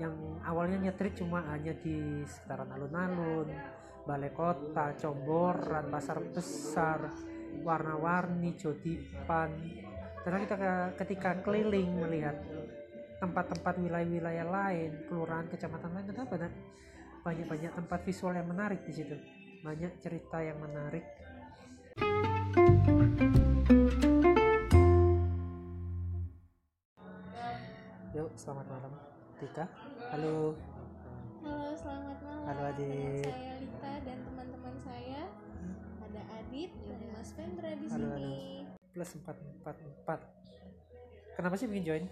yang awalnya nyetrit cuma hanya di sekitaran alun-alun balai kota comboran pasar besar warna-warni jodipan. Karena kita ke- ketika keliling melihat tempat-tempat wilayah-wilayah lain kelurahan kecamatan lain kenapa nak? Banyak-banyak tempat visual yang menarik di situ. Banyak cerita yang menarik. Yuk selamat malam Tika halo Halo, selamat malam. Halo, Adit. Dengan saya Lita dan teman-teman saya. Ada Adit dan Mas Vendra di Halo, sini. plus 444 kenapa sih bikin join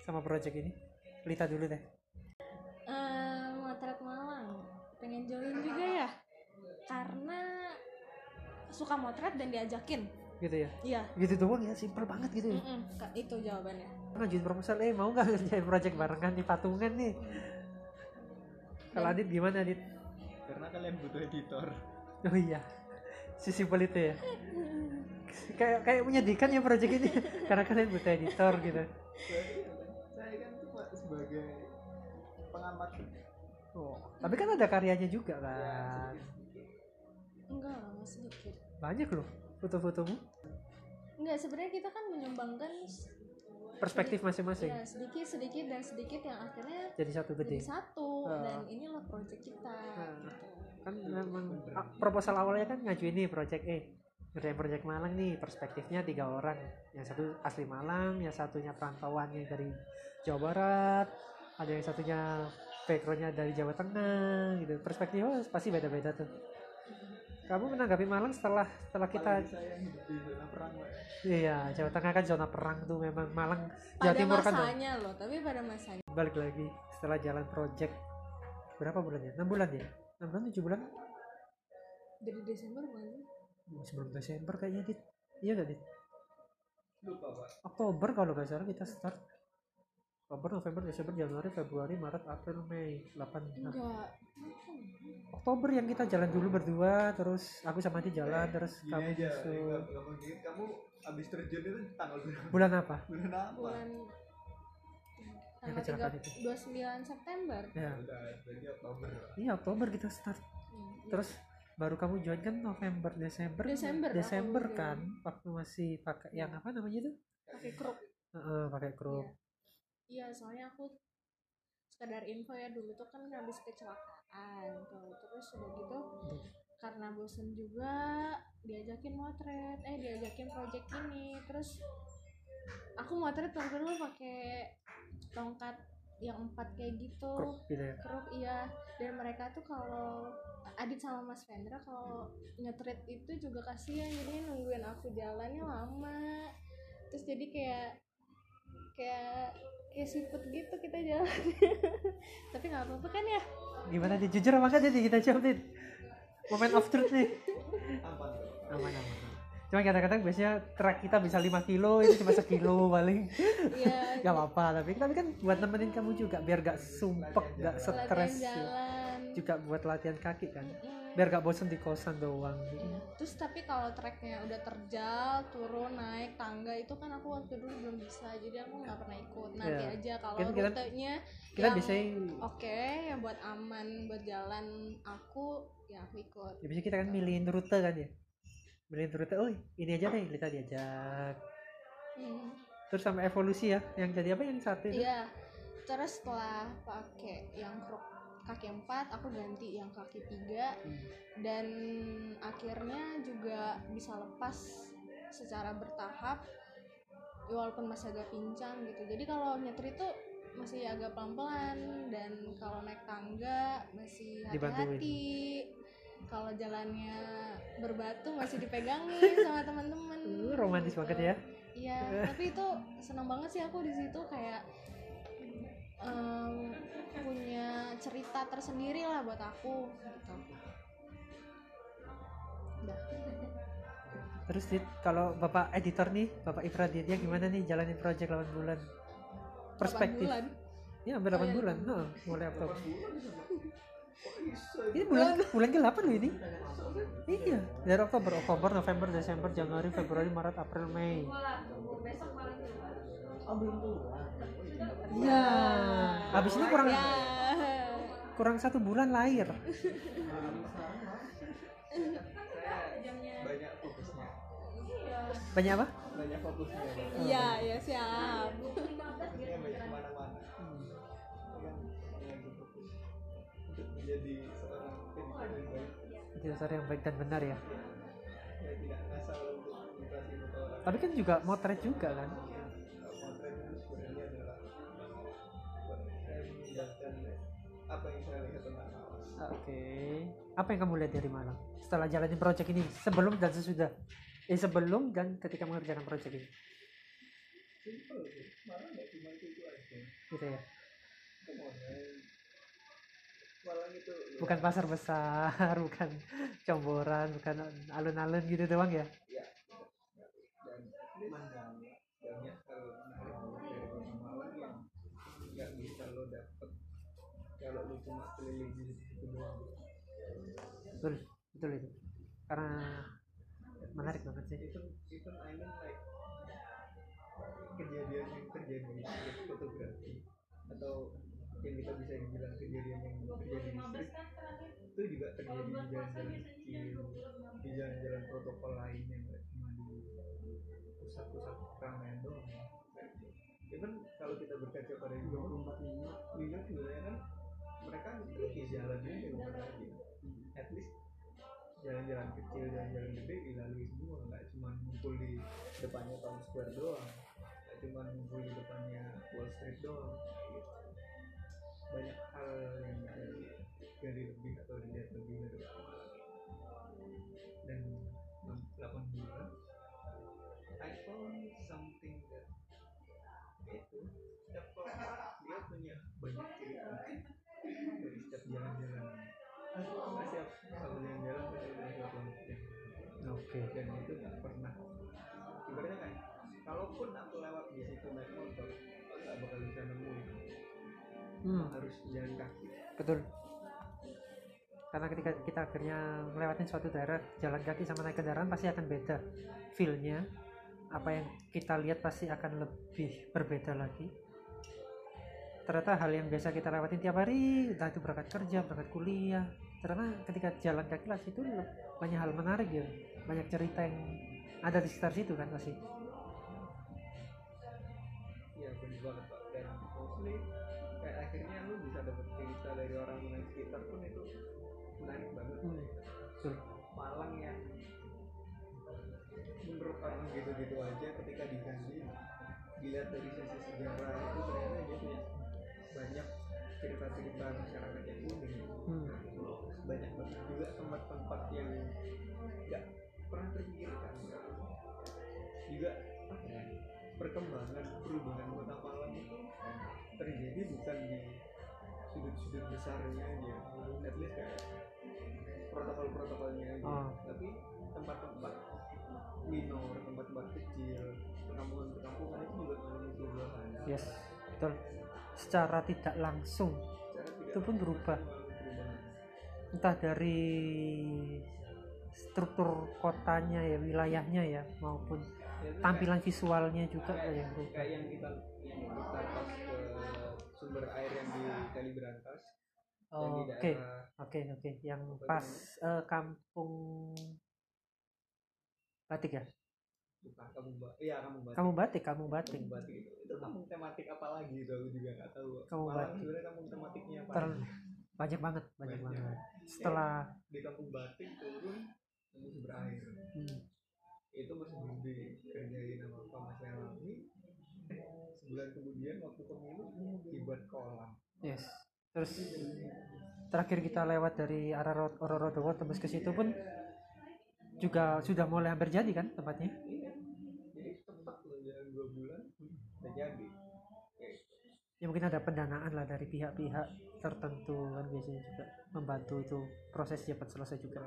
sama project ini Lita dulu deh Eh, Motret Malang. Pengen join juga ya? Karena suka motret dan diajakin. Gitu ya? Iya. gitu doang ya simple banget gitu ya? Mm-mm, Ka- itu jawabannya. ngajuin proposal eh mau nggak ngerjain project barengan di patungan nih? Kalau Adit gimana Adit? Karena kalian butuh editor. Oh iya. Si simpel itu ya? Kayak kayak menyedihkan ya project ini. Karena kalian butuh editor gitu. Saya kan cuma sebagai pengamat. Oh tapi kan ada karyanya juga kan? Enggak lah, Mas, sedikit. banyak loh foto-fotomu? Enggak, sebenarnya kita kan menyumbangkan perspektif masing-masing. ya, sedikit sedikit dan sedikit yang akhirnya jadi satu jadi gede satu Ah. dan inilah project kita gitu. kan memang ah, proposal awalnya kan ngajuin nih project eh ngerjain project Malang nih perspektifnya tiga orang. Yang satu asli Malang yang satunya perantauannya dari Jawa Barat ada yang satunya backgroundnya dari Jawa Tengah gitu. Perspektifnya pasti beda-beda tuh kamu menanggapi Malang setelah setelah kita perang Pak. iya Jawa Tengah kan zona perang tuh memang Malang Jawa pada Timur kan masanya loh tapi pada masanya. Balik lagi setelah jalan project berapa bulannya enam bulan ya? Enam bulan tujuh bulan? Dari Desember bukan? Oh, sebelum Desember kayaknya dit. Iya gak dit? Lupa pak. Oktober kalau nggak salah kita start Oktober November Desember Januari Februari Maret April Mei. 8 nah, enggak. Oktober yang kita jalan dulu berdua terus aku sama dia jalan terus Gini kamu aja kamu abis terjun itu tanggal berapa? Bulan apa? Bulan apa? Bulan tanggal kecelakaan itu. 29 September. Ya. Oktober. Iya Oktober kita start. Hmm, terus baru kamu join kan November Desember? Desember, Desember kan? waktu masih pakai yang apa namanya itu? Pakai crop Heeh, pakai crop iya soalnya aku sekedar info ya dulu tuh kan habis kecelakaan tuh. Terus udah gitu karena bosen juga diajakin motret eh diajakin project ini. Terus aku motret waktu dulu pakai tongkat yang empat kayak gitu. Crop gitu ya? Iya. Dan mereka tuh kalau Adit sama Mas Vendra kalau nyetrit itu juga kasihan jadi nungguin aku jalannya lama. Terus jadi kayak kayak kayak siput gitu kita jalan. Tapi nggak apa-apa kan ya? Gimana dit jujur apa enggak dit kita jawab dit moment of truth nih. Aman aman aman. Cuma kadang-kadang biasanya track kita bisa 5 kilo itu cuma sekilo paling. Iya. Gak apa-apa tapi tapi kan buat nemenin kamu juga biar gak sumpek gak stres ya. juga buat latihan kaki kan. Mm. Biar gak bosen di kosan doang gitu. Iya. Terus tapi kalau treknya udah terjal, turun, naik tangga itu kan aku waktu dulu belum bisa, jadi aku nggak pernah ikut. Nanti Iya. aja kalau Kan kita- rutenya kita yang biasanya oke, yang buat aman buat jalan aku, ya aku ikut. ya biasanya kita kan milihin rute kan ya milihin rute oh ini aja deh kita diajak Hmm. terus sama evolusi ya yang jadi apa yang satu itu Iya. Terus setelah pakai yang krok kaki empat, aku ganti yang kaki tiga. Hmm. dan akhirnya juga bisa lepas secara bertahap ya walaupun masih agak pincang gitu. Jadi kalau nyetir itu masih agak pelan-pelan dan kalau naik tangga masih hati-hati. Kalau jalannya berbatu masih dipegangin sama teman-teman Uh, romantis gitu. banget ya. Iya tapi itu senang banget sih aku di situ kayak em, punya cerita tersendiri lah buat aku gitu. Udah terus Dit, kalau bapak editor nih bapak Ifraditya gimana nih jalanin project 8 bulan? Perspektif. Bulan. ya hampir 8 Oh, iya. bulan Heeh, mulai Oktober. bisa ini bulan bulan ke 8 loh ini. Iya dari Oktober Oktober November Desember Januari Februari Maret April Mei. Oh belum keluar oh iya. Habis ini kurang ya kurang satu bulan lahir. banyak fokusnya Banyak apa? banyak fokusnya iya ya siap menjadi seorang yang baik Jadi seorang yang baik dan benar ya. ya tidak ngasal untuk Tapi kan juga motret juga kan. Apa yang saya lihat tentang alam Oke. Apa yang kamu lihat dari Malang setelah jalanin project ini sebelum dan sesudah? Eh sebelum dan ketika mengerjakan project ini. simple sih malah nggak cuma itu itu aja Gitu ya. Malang itu Bukan pasar besar, bukan comboran, bukan alun-alun gitu doang ya. ya dan mandang cuma keliling di situ doang Betul, betul itu. Karena menarik banget sih. even even I mean like kejadian yang terjadi di street fotografi atau yang kita bisa dibilang kejadian yang terjadi di street itu juga terjadi di jalan-jalan kecil di jalan-jalan protokol lain yang nggak cuma di pusat-pusat keramaian doang even kalau kita berkaca pada New York New York sebenarnya kan jalan juga bukan lagi at least jalan-jalan kecil jalan-jalan gede dilalui semua. Nggak cuma ngumpul di depannya Times Square doang. Nggak cuma ngumpul di depannya Wall Street doang. Gitu. banyak hal yang bisa dari lebih atau dilihat lebih dari Malang dan 8 bulan I found something betul. Karena ketika kita akhirnya melewati suatu daerah, jalan kaki sama naik kendaraan pasti akan beda feel-nya. Apa yang kita lihat pasti akan lebih berbeda lagi. Ternyata hal yang biasa kita lewatin tiap hari, entah itu berangkat kerja, berangkat kuliah. Ternyata ketika jalan kaki lah itu banyak hal menarik ya, banyak cerita yang ada di sekitar situ kan pasti. Iya ketika diganti dilihat dari sisi sejarah itu ternyata dia punya banyak cerita-cerita masyarakat yang unik Hmm. banyak banget juga tempat-tempat yang nggak pernah terpikirkan juga ya, perkembangan perubahan kota Malang itu terjadi bukan di sudut-sudut besarnya aja at least kayak protokol-protokolnya aja Oh. tapi tempat-tempat minor tempat-tempat kecil perkampungan-perkampungan itu juga mengalami perubahan Yes, betul. Secara tidak langsung Secara tidak itu pun berubah. perubahan entah dari struktur kotanya ya wilayahnya ya maupun Ya, tampilan visualnya juga kayak, yang berubah. kayak yang kita yang kita pas ke sumber air yang di Kali Berantas oke oke oke. Yang pas eh, kampung batik ya bukan kamu mbak iya kamu batik. Kamu batik kamu batik kamu batik. itu. Itu kampung tematik apa lagi itu? Aku juga nggak tahu. Kampung Malang batik. sebenarnya kampung tematiknya apa? Ter- banyak banget banyak Banyak. banget. Setelah di kampung batik turun kamu sumber air hmm, itu masih gede kerjain sama Pak Mas Lelami eh, sebulan kemudian waktu pemilu dibuat kolam. Yes. Terus terakhir kita lewat dari arah Ro- Rorodowo tembus ke situ pun juga sudah mulai hampir jadi kan tempatnya? Iya jadi cepat loh jalan dua bulan udah jadi. Kayak ya mungkin ada pendanaan lah dari pihak-pihak tertentu kan biasanya juga membantu itu proses cepat selesai juga.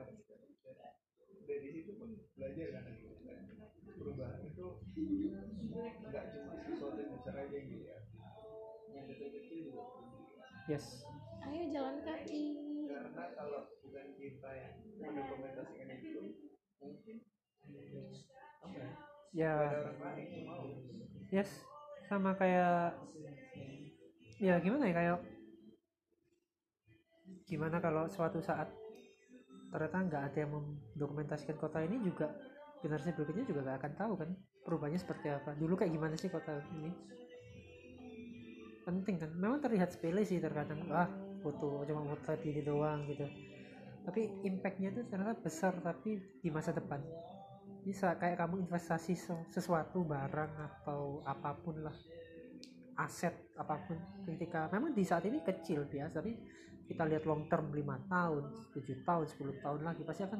Dari situ pun belajar kan perubahan itu nggak cuma sesuatu yang besar aja yang dilihat yang kecil-kecil juga. Yes. Ayo jalan kaki. Karena kalau bukan kita yang mendokumentasikan itu mungkin apa ya? Ya. Yes sama kayak ya gimana ya kayak gimana kalau suatu saat ternyata nggak ada yang mendokumentasikan kota ini juga generasi berikutnya juga nggak akan tahu kan perubahannya seperti apa. Dulu kayak gimana sih kota ini? Penting kan? Memang terlihat sepele sih terkadang. Wah foto cuma foto di ini doang gitu. Tapi impactnya itu ternyata besar tapi di masa depan bisa kayak kamu investasi se- sesuatu barang atau apa pun lah. Aset apa pun ketika memang di saat ini kecil biasa tapi kita lihat long term 5 tahun 7 tahun 10 tahun lagi pasti akan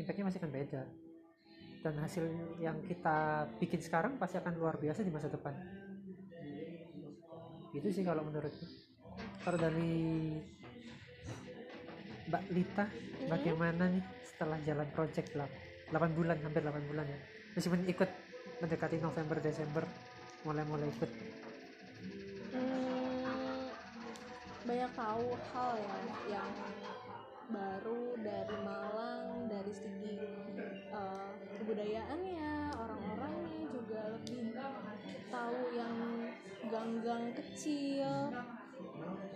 impactnya masih akan beda. Dan hasil yang kita bikin sekarang pasti akan luar biasa di masa depan. Itu sih kalau menurutku. Kalau dari Mbak Lita bagaimana nih setelah jalan project lah 8 bulan hampir 8 bulan ya. Meskipun ikut mendekati November Desember mulai-mulai ikut. Hmm, banyak tahu hal ya yang baru dari Malang dari segi eh, kebudayaannya orang-orangnya juga lebih tahu yang gang-gang kecil.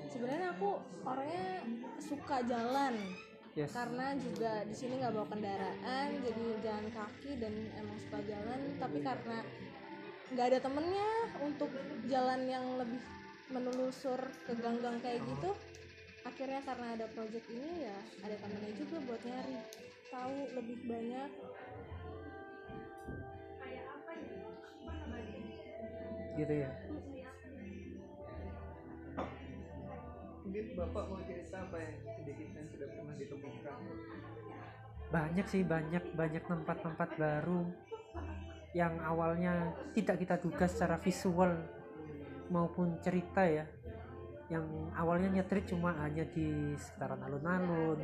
Sebenarnya aku orangnya suka jalan yes. Karena juga di sini nggak bawa kendaraan jadi jalan kaki dan emang suka jalan. Tapi karena nggak ada temennya untuk jalan yang lebih menelusur ke gang-gang kayak gitu akhirnya karena ada project ini ya ada temennya juga buat nyari. Tahu lebih banyak. Gitu ya bapak mau cerita apa yang sedikit yang sudah pernah ditemukan? Banyak sih banyak banyak tempat-tempat baru yang awalnya tidak kita duga secara visual maupun cerita ya. Yang awalnya nyetrit cuma hanya di sekitaran alun-alun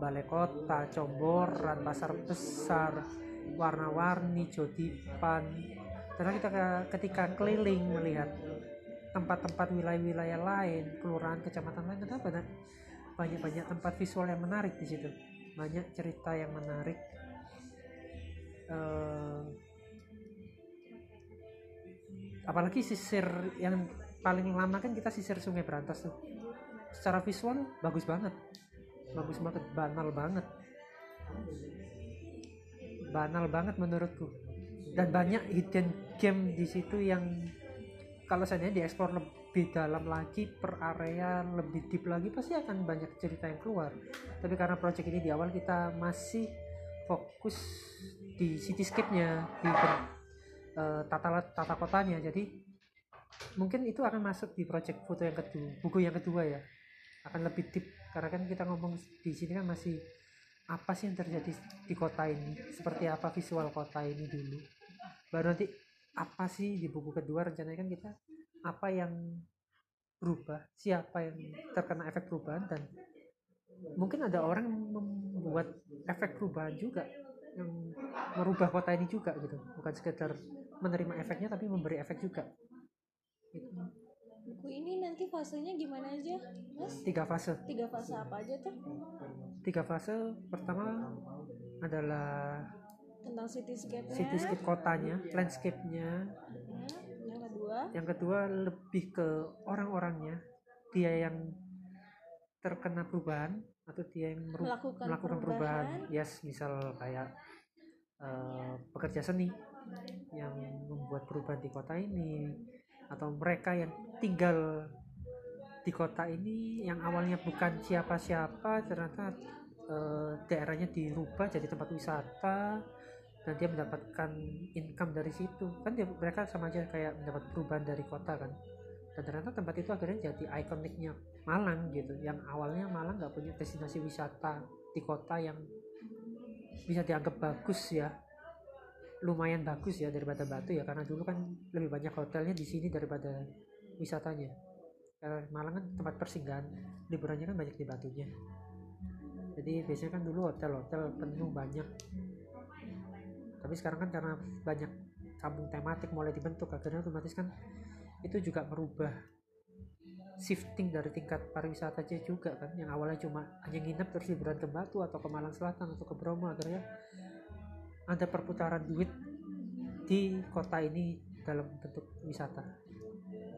balai kota, comboran, pasar besar, warna-warni, jodipan. Karena kita ke- ketika keliling melihat tempat-tempat wilayah-wilayah lain, kelurahan, kecamatan lain, kenapa banyak banyak-banyak tempat visual yang menarik di situ, banyak cerita yang menarik. Eh, apalagi sisir yang paling lama kan kita sisir Sungai Berantas tuh, secara visual bagus banget, bagus banget, banal banget, banal banget menurutku. Dan banyak hidden game di situ yang kalau seandainya dieksplor lebih dalam lagi per area lebih deep lagi pasti akan banyak cerita yang keluar. Tapi karena project ini di awal kita masih fokus di cityscape-nya di eh, tata tata kotanya. Jadi mungkin itu akan masuk di project foto yang kedua buku yang kedua ya. Akan lebih deep karena kan kita ngomong di sini kan masih apa sih yang terjadi di kota ini? Seperti apa visual kota ini dulu? Baru nanti apa sih di buku kedua rencananya? Kan kita apa yang berubah siapa yang terkena efek perubahan dan mungkin ada orang yang membuat efek perubahan juga yang merubah kota ini juga gitu. Bukan sekedar menerima efeknya tapi memberi efek juga. Gitu. buku ini nanti fasenya gimana aja mas? Tiga fase. Tiga fase apa aja tuh? Tiga fase pertama adalah tentang cityscape-nya. Cityscape kotanya landscape-nya. Hmm, yang kedua? Yang kedua lebih ke orang-orangnya. Dia yang terkena perubahan atau dia yang meru- Melakukan melakukan perubahan. perubahan. yes misal kayak eh, pekerja seni yang membuat perubahan di kota ini atau mereka yang tinggal di kota ini yang awalnya bukan siapa-siapa ternyata eh, daerahnya dirubah jadi tempat wisata dan dia mendapatkan income dari situ. Kan dia, mereka sama aja kayak mendapat perubahan dari kota kan. Dan ternyata tempat itu akhirnya jadi ikoniknya Malang gitu. Yang awalnya Malang nggak punya destinasi wisata di kota yang bisa dianggap bagus ya. Lumayan bagus ya daripada Batu ya. Karena dulu kan lebih banyak hotelnya di sini daripada wisatanya. Karena Malang kan tempat persinggahan liburannya kan banyak di Batunya. Jadi biasanya kan dulu hotel-hotel penuh banyak tapi sekarang kan karena banyak kampung tematik mulai dibentuk akhirnya otomatis kan itu juga merubah shifting dari tingkat pariwisata aja juga kan. Yang awalnya cuma hanya nginep terus liburan ke Batu atau ke Malang Selatan atau ke Bromo akhirnya ada perputaran duit di kota ini dalam bentuk wisata.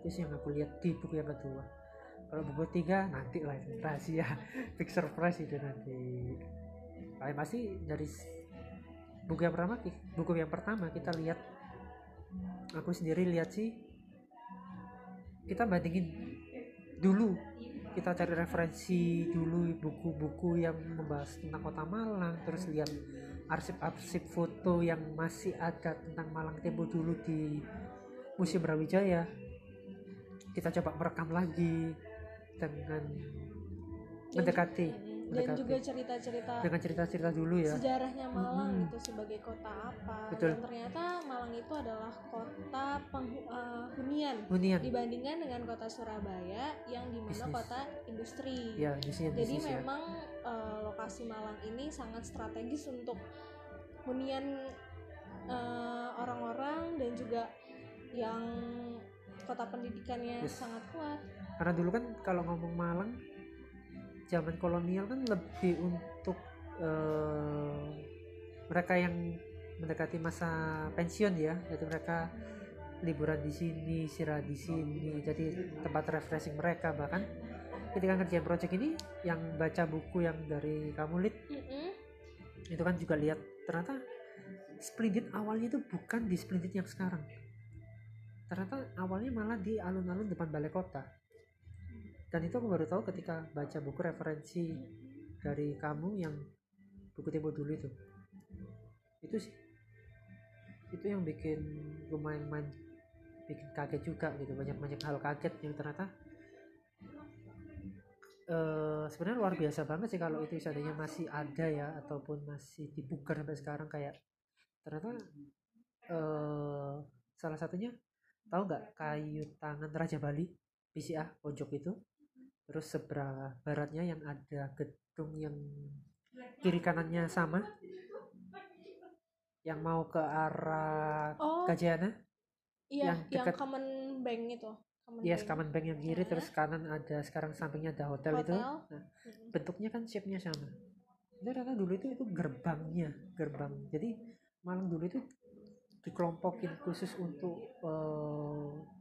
Itu sih yang aku lihat di buku yang kedua. Kalau buku tiga nanti lah rahasia. Big surprise itu nanti. Paling pasti dari s- buku yang pertama buku yang pertama kita lihat. Aku sendiri lihat sih kita bandingin dulu. Kita cari referensi dulu buku-buku yang membahas tentang kota Malang terus lihat arsip-arsip foto yang masih ada tentang Malang Tempo dulu di Museum Brawijaya. Kita coba merekam lagi dengan mendekati dan juga cerita-cerita dengan cerita-cerita dulu ya sejarahnya Malang Mm-mm. gitu sebagai kota apa Betul. dan ternyata Malang itu adalah kota penghu- eh, hunian hunian dibandingkan dengan kota Surabaya yang di mana Bisnis. kota industri ya bisnisnya jadi bisnis ya memang eh, lokasi Malang ini sangat strategis untuk hunian eh, orang-orang dan juga yang kota pendidikannya Yes. sangat kuat karena dulu kan kalau ngomong Malang zaman kolonial kan lebih untuk eh, mereka yang mendekati masa pensiun ya. Jadi mereka liburan di sini istirahat di sini. Jadi tempat refreshing mereka bahkan. Ketika ngerjain project ini yang baca buku yang dari kamu lid Mm-mm. itu kan juga lihat ternyata Splendid awalnya itu bukan di Splendid yang sekarang. Ternyata awalnya malah di alun-alun depan balai kota dan itu aku baru tahu ketika baca buku referensi dari kamu yang buku tempo dulu itu. Itu sih. Itu yang bikin lumayan main bikin kaget juga gitu. Banyak banyak hal kaget yang ternyata eh sebenarnya luar biasa banget sih kalau itu seandainya masih ada ya ataupun masih dibuka sampai sekarang kayak ternyata eh salah satunya tahu nggak kayu tangan Raja Bali PCA pojok itu terus sebelah baratnya yang ada gedung yang kiri kanannya sama yang mau ke arah oh Gajayana iya yang yang, dekat- common bank itu common yes bank. Kaman Bank yang kiri Sana. terus kanan ada sekarang sampingnya ada hotel, itu Hotel. Nah, Mm-mm. bentuknya kan shape-nya sama itu ternyata dulu itu itu gerbangnya gerbang jadi Malang dulu itu dikelompokin khusus untuk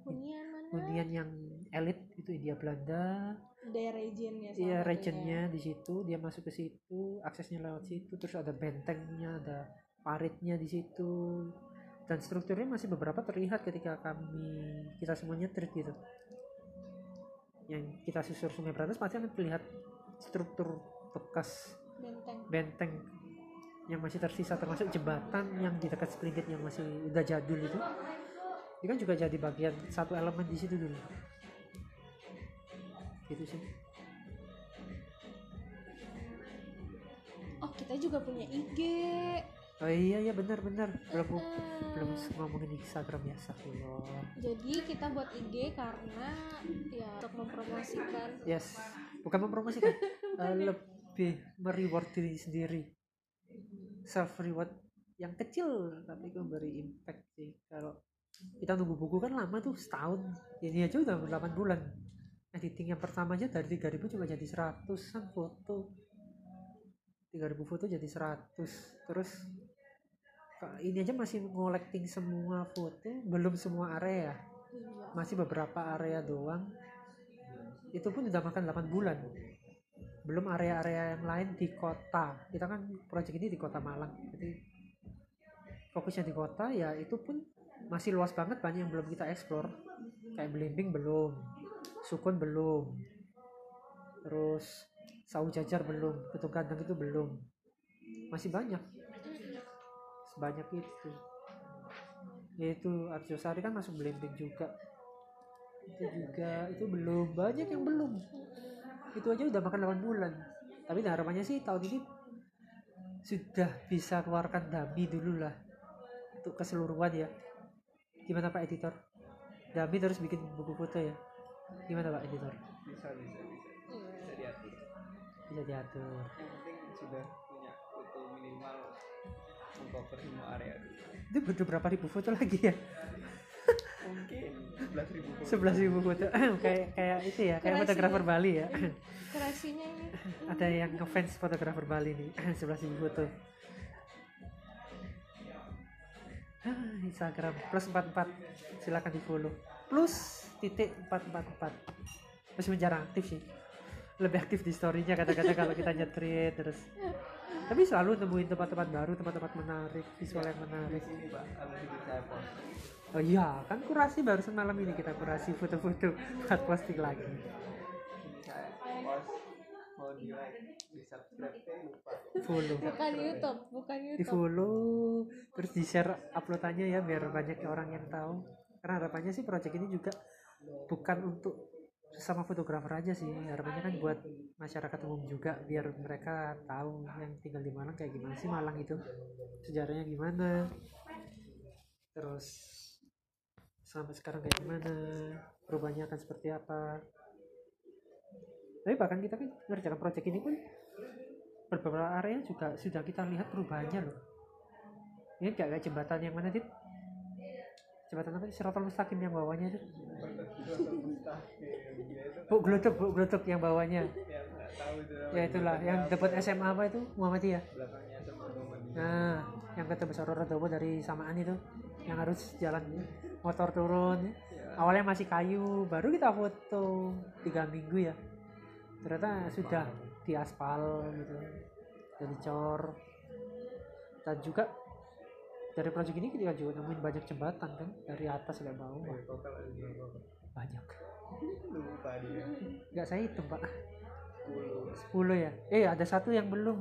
hunian mana hunian yang elit itu India Belanda. Daerah regionnya Iya regionnya di situ. Dia masuk ke situ aksesnya lewat situ. Terus ada bentengnya ada paritnya di situ. Dan strukturnya masih beberapa terlihat ketika kami kita semuanya trip gitu. Yang kita susur sungai Berantas pasti akan terlihat struktur bekas benteng. benteng yang masih tersisa termasuk jembatan yang di dekat Splendid yang masih udah jadul itu itu kan juga jadi bagian satu elemen di situ dulu. Gitu sih. Oh kita juga punya IG oh iya iya benar benar. Belum Eh, belum ngomongin Instagram ya Astagfirullah. Jadi kita buat IG karena ya untuk mempromosikan. Yes. Bukan mempromosikan eh, lebih mereward diri sendiri. Self reward yang kecil tapi memberi impact sih. Kalau kita nunggu buku kan lama tuh setahun. Ini aja udah 8 bulan. Editing yang pertama aja dari 3000 cuma jadi 100an foto. 3000 foto jadi 100 terus ini aja masih collecting semua foto belum semua area. Masih beberapa area doang. Itu pun udah makan 8 bulan. Belum area-area yang lain di kota. Kita kan proyek ini di kota Malang. Jadi fokusnya di kota ya itu pun masih luas banget banyak yang belum kita explore. Kayak Belimbing belum Sukun belum terus Sau Jajar belum Ketung Gandang itu belum. Masih banyak. Sebanyak itu. Yaitu Arjosari kan masuk Belimbing juga. Itu juga itu belum. Banyak yang belum. Itu aja udah makan 8 bulan. Tapi harapannya sih tahun ini sudah bisa keluarkan dami dulu lah. Untuk keseluruhan ya gimana pak editor? Dami terus bikin buku foto ya? Gimana pak editor? Bisa bisa bisa. Bisa diatur. Bisa diatur. Yang penting sudah punya foto minimal mengcover semua area. Dulu itu butuh berapa ribu foto lagi ya? Mungkin 11.000 ribu foto. Sebelas ribu foto. Kayak kayak itu ya kayak fotografer Bali ya. Kreasinya ini. Ada yang ngefans fotografer Bali nih sebelas ribu foto Instagram plus 44 silakan di follow plus titik empat empat empat. Meskipun jarang aktif sih. Lebih aktif di storynya kata-kata kalau kita nyetrit terus. Tapi selalu nemuin tempat-tempat baru tempat-tempat menarik visual yang menarik. Oh iya kan kurasi barusan malam ini. Kita kurasi foto-foto buat posting lagi ini saya post mau di like di subscribe saya lupa follow. Bukan YouTube bukan di YouTube. follow terus di share uploadannya ya biar banyak orang yang tahu. Karena harapannya sih project ini juga bukan untuk sama fotografer aja sih. Harapannya kan buat masyarakat umum juga biar mereka tahu yang tinggal di Malang kayak gimana sih Malang itu sejarahnya gimana. Terus sampai sekarang kayak gimana perubahannya akan seperti apa tapi bahkan kita kan mengerjakan project ini pun beberapa area juga sudah kita lihat perubahannya loh. Ini kayak, kayak jembatan yang mana dit? Jembatan apa sih? Siratal Mustaqim yang bawahnya itu. Bu geluduk bu geluduk yang bawahnya. Ya itulah yang dapat SMA apa itu? Muhammadiyah nah yang ketemu Sororo Dobo dari samaan itu yang harus jalan motor turun. Awalnya masih kayu baru kita foto tiga minggu ya ternyata sudah di aspal gitu dari cor. Dan juga dari proyek ini kita juga nemuin banyak jembatan kan dari atas sampai bawah. Banyak. Lupa dia nggak saya hitung pak. 10 10 ya? Eh ada satu yang belum.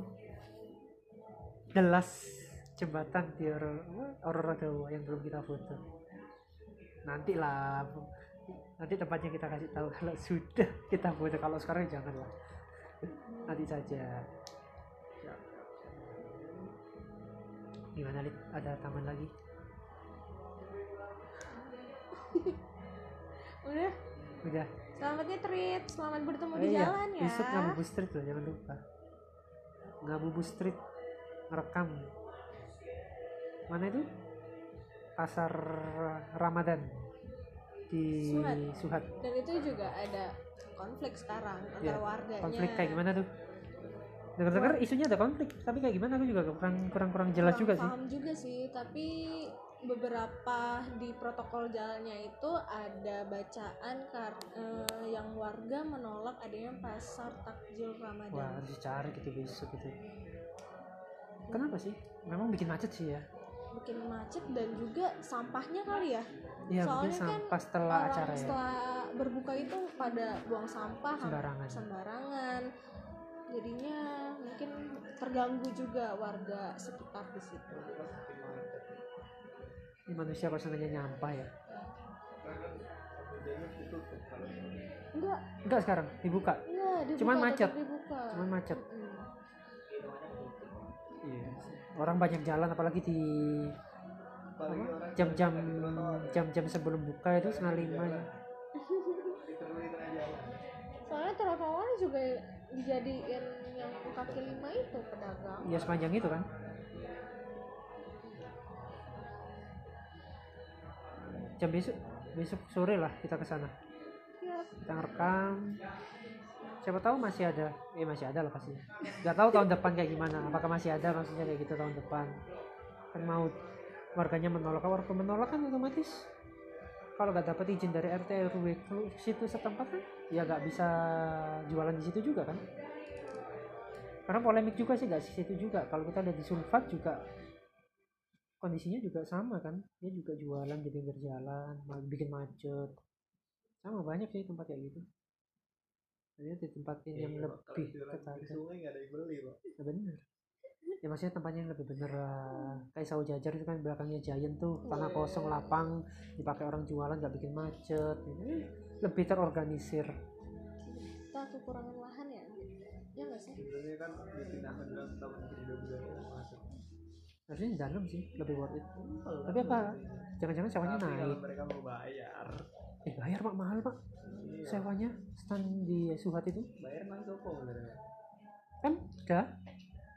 The last jembatan di Aurora Aurora Dawa yang belum kita foto. Nanti lah nanti tempatnya kita kasih tahu. Kalau sudah kita foto kalau sekarang jangan lah nanti saja. Gimana Lid? ada taman lagi? Udah. Udah. Selamatnya trip selamat bertemu Oh di iya, jalan ya. Besok Ngabubu Street loh jangan lupa. Ngabubu Street ngerekam. Mana itu? Pasar Ramadan di Suhat. Suhat, dan itu juga ada konflik sekarang antara Iya, warganya. konflik kayak gimana tuh? Dengar-dengar isunya ada konflik tapi kayak gimana? Aku juga kurang kurang kurang jelas Kurang juga sih. Paham juga sih tapi beberapa di protokol jalannya itu ada bacaan kar eh, yang warga menolak adanya pasar takjil wah Ramadan. Harus dicari gitu besok gitu. Kenapa sih? Memang bikin macet sih ya bikin macet dan juga sampahnya kali ya? Iya Soalnya kan sampah setelah orang acara ya. setelah berbuka itu pada buang sampah Sembarangan. sembarangan. Jadinya mungkin terganggu juga warga sekitar di situ. Ini manusia pasangannya nyampah ya? Enggak. Enggak sekarang dibuka? Enggak dibuka, Cuman macet. dibuka. Cuman macet? Mm. Iya. Orang banyak jalan apalagi di jam-jam jam-jam sebelum buka itu setengah lima ya. soalnya trotoar juga dijadiin yang kaki lima itu pedagang Ya sepanjang itu kan. Jam besok besok sore lah kita ke sana. ya Kita ngerekam. Siapa tahu masih ada. Eh masih ada lah pasti. Gak tahu tahun depan kayak gimana. Apakah masih ada maksudnya kayak gitu tahun depan. Kan mau warganya menolak. Warga menolak kan otomatis kalau nggak dapat izin dari RT RW situ setempat kan ya nggak bisa jualan di situ juga kan karena polemik juga sih nggak di situ juga kalau kita lihat di Sulfat juga kondisinya juga sama kan dia juga jualan di pinggir jalan bikin macet sama banyak sih tempat kayak gitu jadi ditempatin yang Iya, Pak. Kalau lebih jualan ketat di sungai nggak ada yang beli pak. Ya bener. Ya maksudnya tempatnya yang lebih bener lah. Kayak sawo jajar itu kan belakangnya giant tuh tanah kosong lapang dipakai orang jualan nggak bikin macet. Ini lebih terorganisir. Kita kekurangan lahan ya? Ya nggak sih? Sebenarnya kan dipindahkan dalam tahun kedua budaya masuk harusnya di dalam sih lebih worth it. Tapi apa? Jangan-jangan sewanya tapi kalau naik. mereka mau bayar. Eh bayar pak. Mahal pak. iya. Sewanya stand di Suhat itu? Bayar nang sebenarnya. Kan? Ada?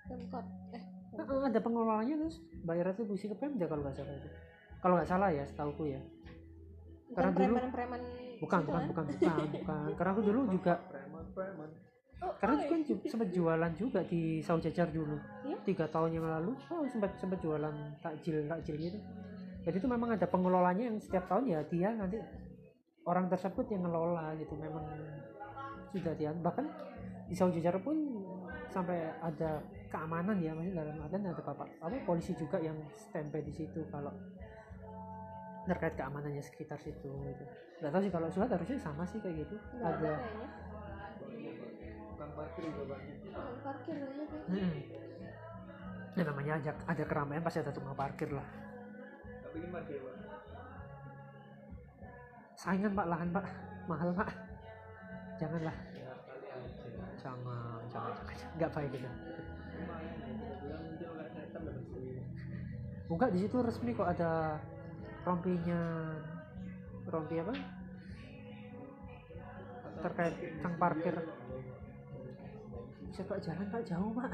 Pemkot eh Heeh, ada pengelolanya terus bayar itu busi ke Pemda kalau nggak salah itu. Kalau nggak salah ya setauku ya. Bukan Karena dulu- preman-preman bukan situ bukan kan? bukan bukan bukan. Karena aku dulu juga preman preman. Oh, karena oh, aku kan iya. sempat jualan juga di sawo jajar dulu. Iya? tiga tahun yang lalu. Oh sempat sempat jualan takjil takjil gitu jadi itu memang ada pengelolanya yang setiap tahun ya dia nanti orang tersebut yang ngelola gitu memang sudah dia bahkan di Saudi Arabia pun sampai ada keamanan ya maksudnya dalam artian ada bapak apa polisi juga yang standby di situ kalau terkait keamanannya sekitar situ gitu. Gak tahu sih kalau surat harusnya sama sih kayak gitu. Nggak ada ada tukang parkir juga banyak Tukang parkir banyak ya Hmm. Ya namanya ada, ada keramaian pasti ada tukang parkir lah. tapi ini parkir pak Saingan pak lahan pak mahal pak. Janganlah. Jangan, jangan, jangan. Nggak baik gitu. lumayan bilang mungkin nggak setan dapat sendiri Buka di situ resmi kok ada rompinya rompi apa? Terkait tukang parkir. Bisa pak jalan pak jauh pak.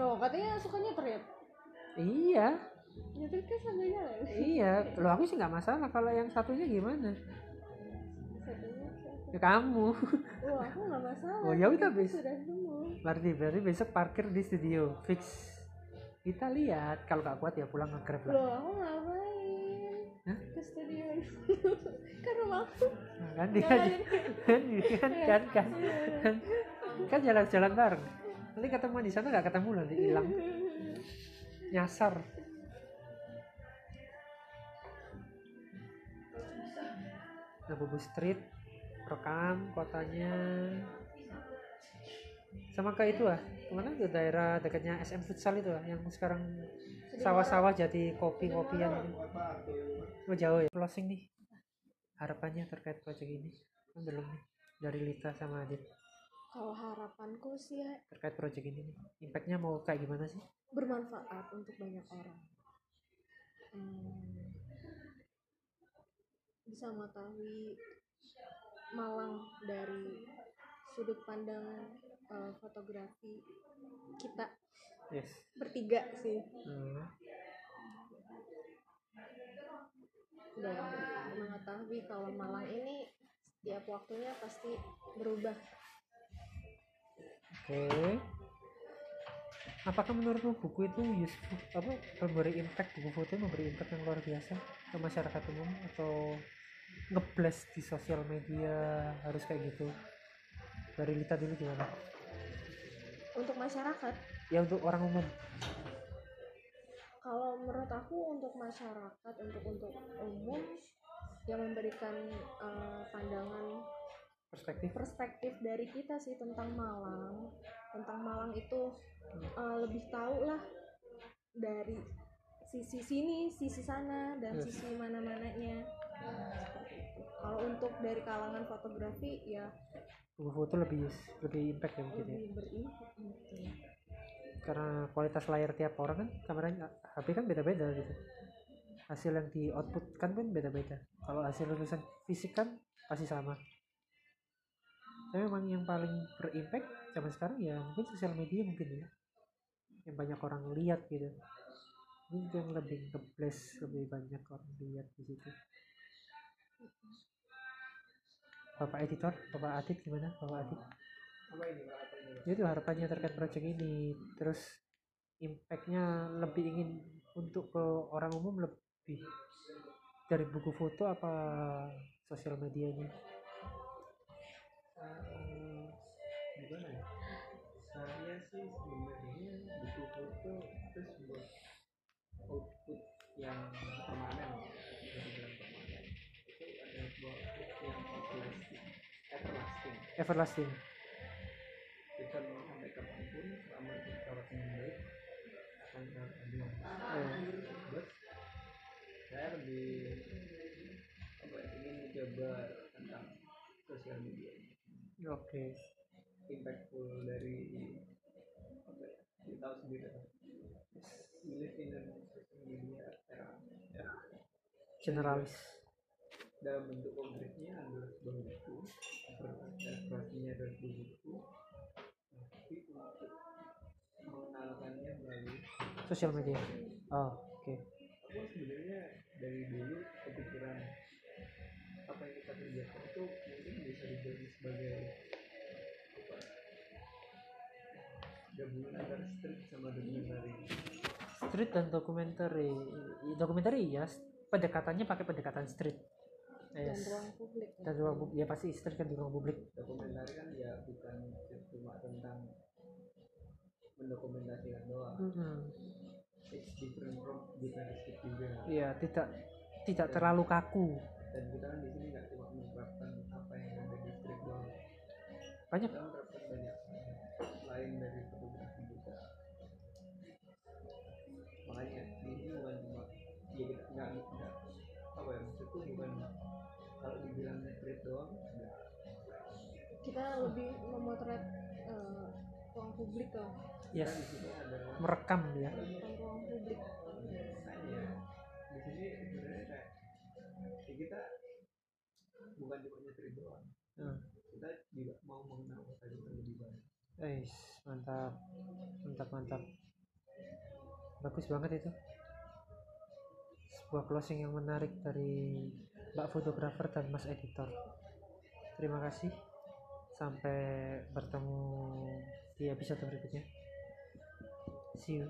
oh katanya sukanya trip Iya, nyetir kan sambil jalan iya. Lo aku sih nggak masalah. Kalau yang satunya gimana? Ya kamu. oh aku nggak masalah Oh, ya udah, Aku bis. sudah semua Berarti berarti besok parkir di studio fix. Kita lihat kalau nggak kuat ya pulang nge-grab lah. loh aku ngapain Hah? ke studio kan rumahku Nah, kan dia Jangan. kan kan kan kan kan, kan jalan-jalan bareng. Nanti ketemu di sana nggak ketemu nanti hilang nyasar. Nah, Bubu Street rekam kotanya sama kayak itu ah ke mana tuh daerah dekatnya SM Futsal itu ah yang sekarang sawah-sawah jadi kopi-kopian gitu. Oh jauh ya. Closing nih. Harapannya terkait proyek ini. Kan belum nih. Dari Lita sama Adit. kalau harapanku sih ya Terkait proyek ini nih. Impactnya mau kayak gimana sih? bermanfaat untuk banyak orang Hmm, bisa mengetahui Malang dari sudut pandang eh, fotografi kita Yes. bertiga sih Hmm. dan mengetahui kalau Malang ini setiap waktunya pasti berubah Oke. Apakah menurutmu buku itu useful apa memberi impact buku foto memberi impact yang luar biasa ke masyarakat umum atau ngeblast di sosial media harus kayak gitu? Dari Lita dulu gimana? untuk masyarakat Ya untuk orang umum. kalau menurut aku untuk masyarakat untuk untuk umum yang memberikan eh, pandangan Perspektif. perspektif dari kita sih tentang Malang tentang Malang itu eh, lebih tahu lah dari sisi sini sisi sana dan Yes. sisi mana mananya itu kalau untuk dari kalangan fotografi ya. Foto lebih lebih impact ya mungkin ya. lebih berimpact gitu. karena kualitas layar tiap orang kan kameranya HP kan beda-beda gitu. Hasil yang di output kan pun beda-beda. Kalau hasil lulusan fisik kan pasti sama. Tapi memang yang paling berimpact zaman sekarang ya mungkin sosial media mungkin ya. Yang banyak orang lihat gitu. Ini yang lebih ngeblast lebih banyak orang lihat di situ Bapak editor, Bapak Adit gimana? Bapak Adit? Pak? itu harapannya terkait proyek ini terus impactnya lebih ingin untuk ke orang umum lebih dari buku foto apa sosial medianya gimana ya saya sih sebenarnya buku foto itu sebuah output yang permanen everlasting. Everlasting kita mau sampai kapan pun selama itu perawat dengan baik akan sangat ada terus saya lebih apa ya, ingin mencoba tentang sosial media oke. Impactful dari apa ya, kita tahu sendiri. Lah we live in a social media era generalis. dalam bentuk buku ilustrasinya adalah sebuah buku tapi untuk mengenalkannya melalui sosial media. Oh oke. Aku sebenarnya dari dulu kepikiran apa yang kita kerjakan itu mungkin bisa dijadi sebagai apa gabungan antara street sama dokumentari street dan dokumenter dokumenter iya pendekatannya pakai pendekatan street dan Yes. ruang publik dan ruang publik ya pasti street kan di ruang publik dokumentari kan ya bukan cuma tentang mendokumentasikan doang Mm-mm. it's different from different juga Iya, tidak tidak terlalu kaku. dan kita kan di sini nggak cuma menerapkan apa yang ada di distrik doang Banyak kita menerapkan banyak lain dari doang kita lebih memotret eh, ruang publik lah yes, merekam ya. bukan ruang publik di sini sebenarnya kayak ya kita bukan cuma nyetrit doang Hmm. kita juga mau mengenal kota kita lebih banyak Eh, mantap. Mantap, mantap. Bagus banget itu. Sebuah closing yang menarik dari Mbak fotografer dan Mas editor. Terima kasih. Sampai bertemu di episode berikutnya. See you.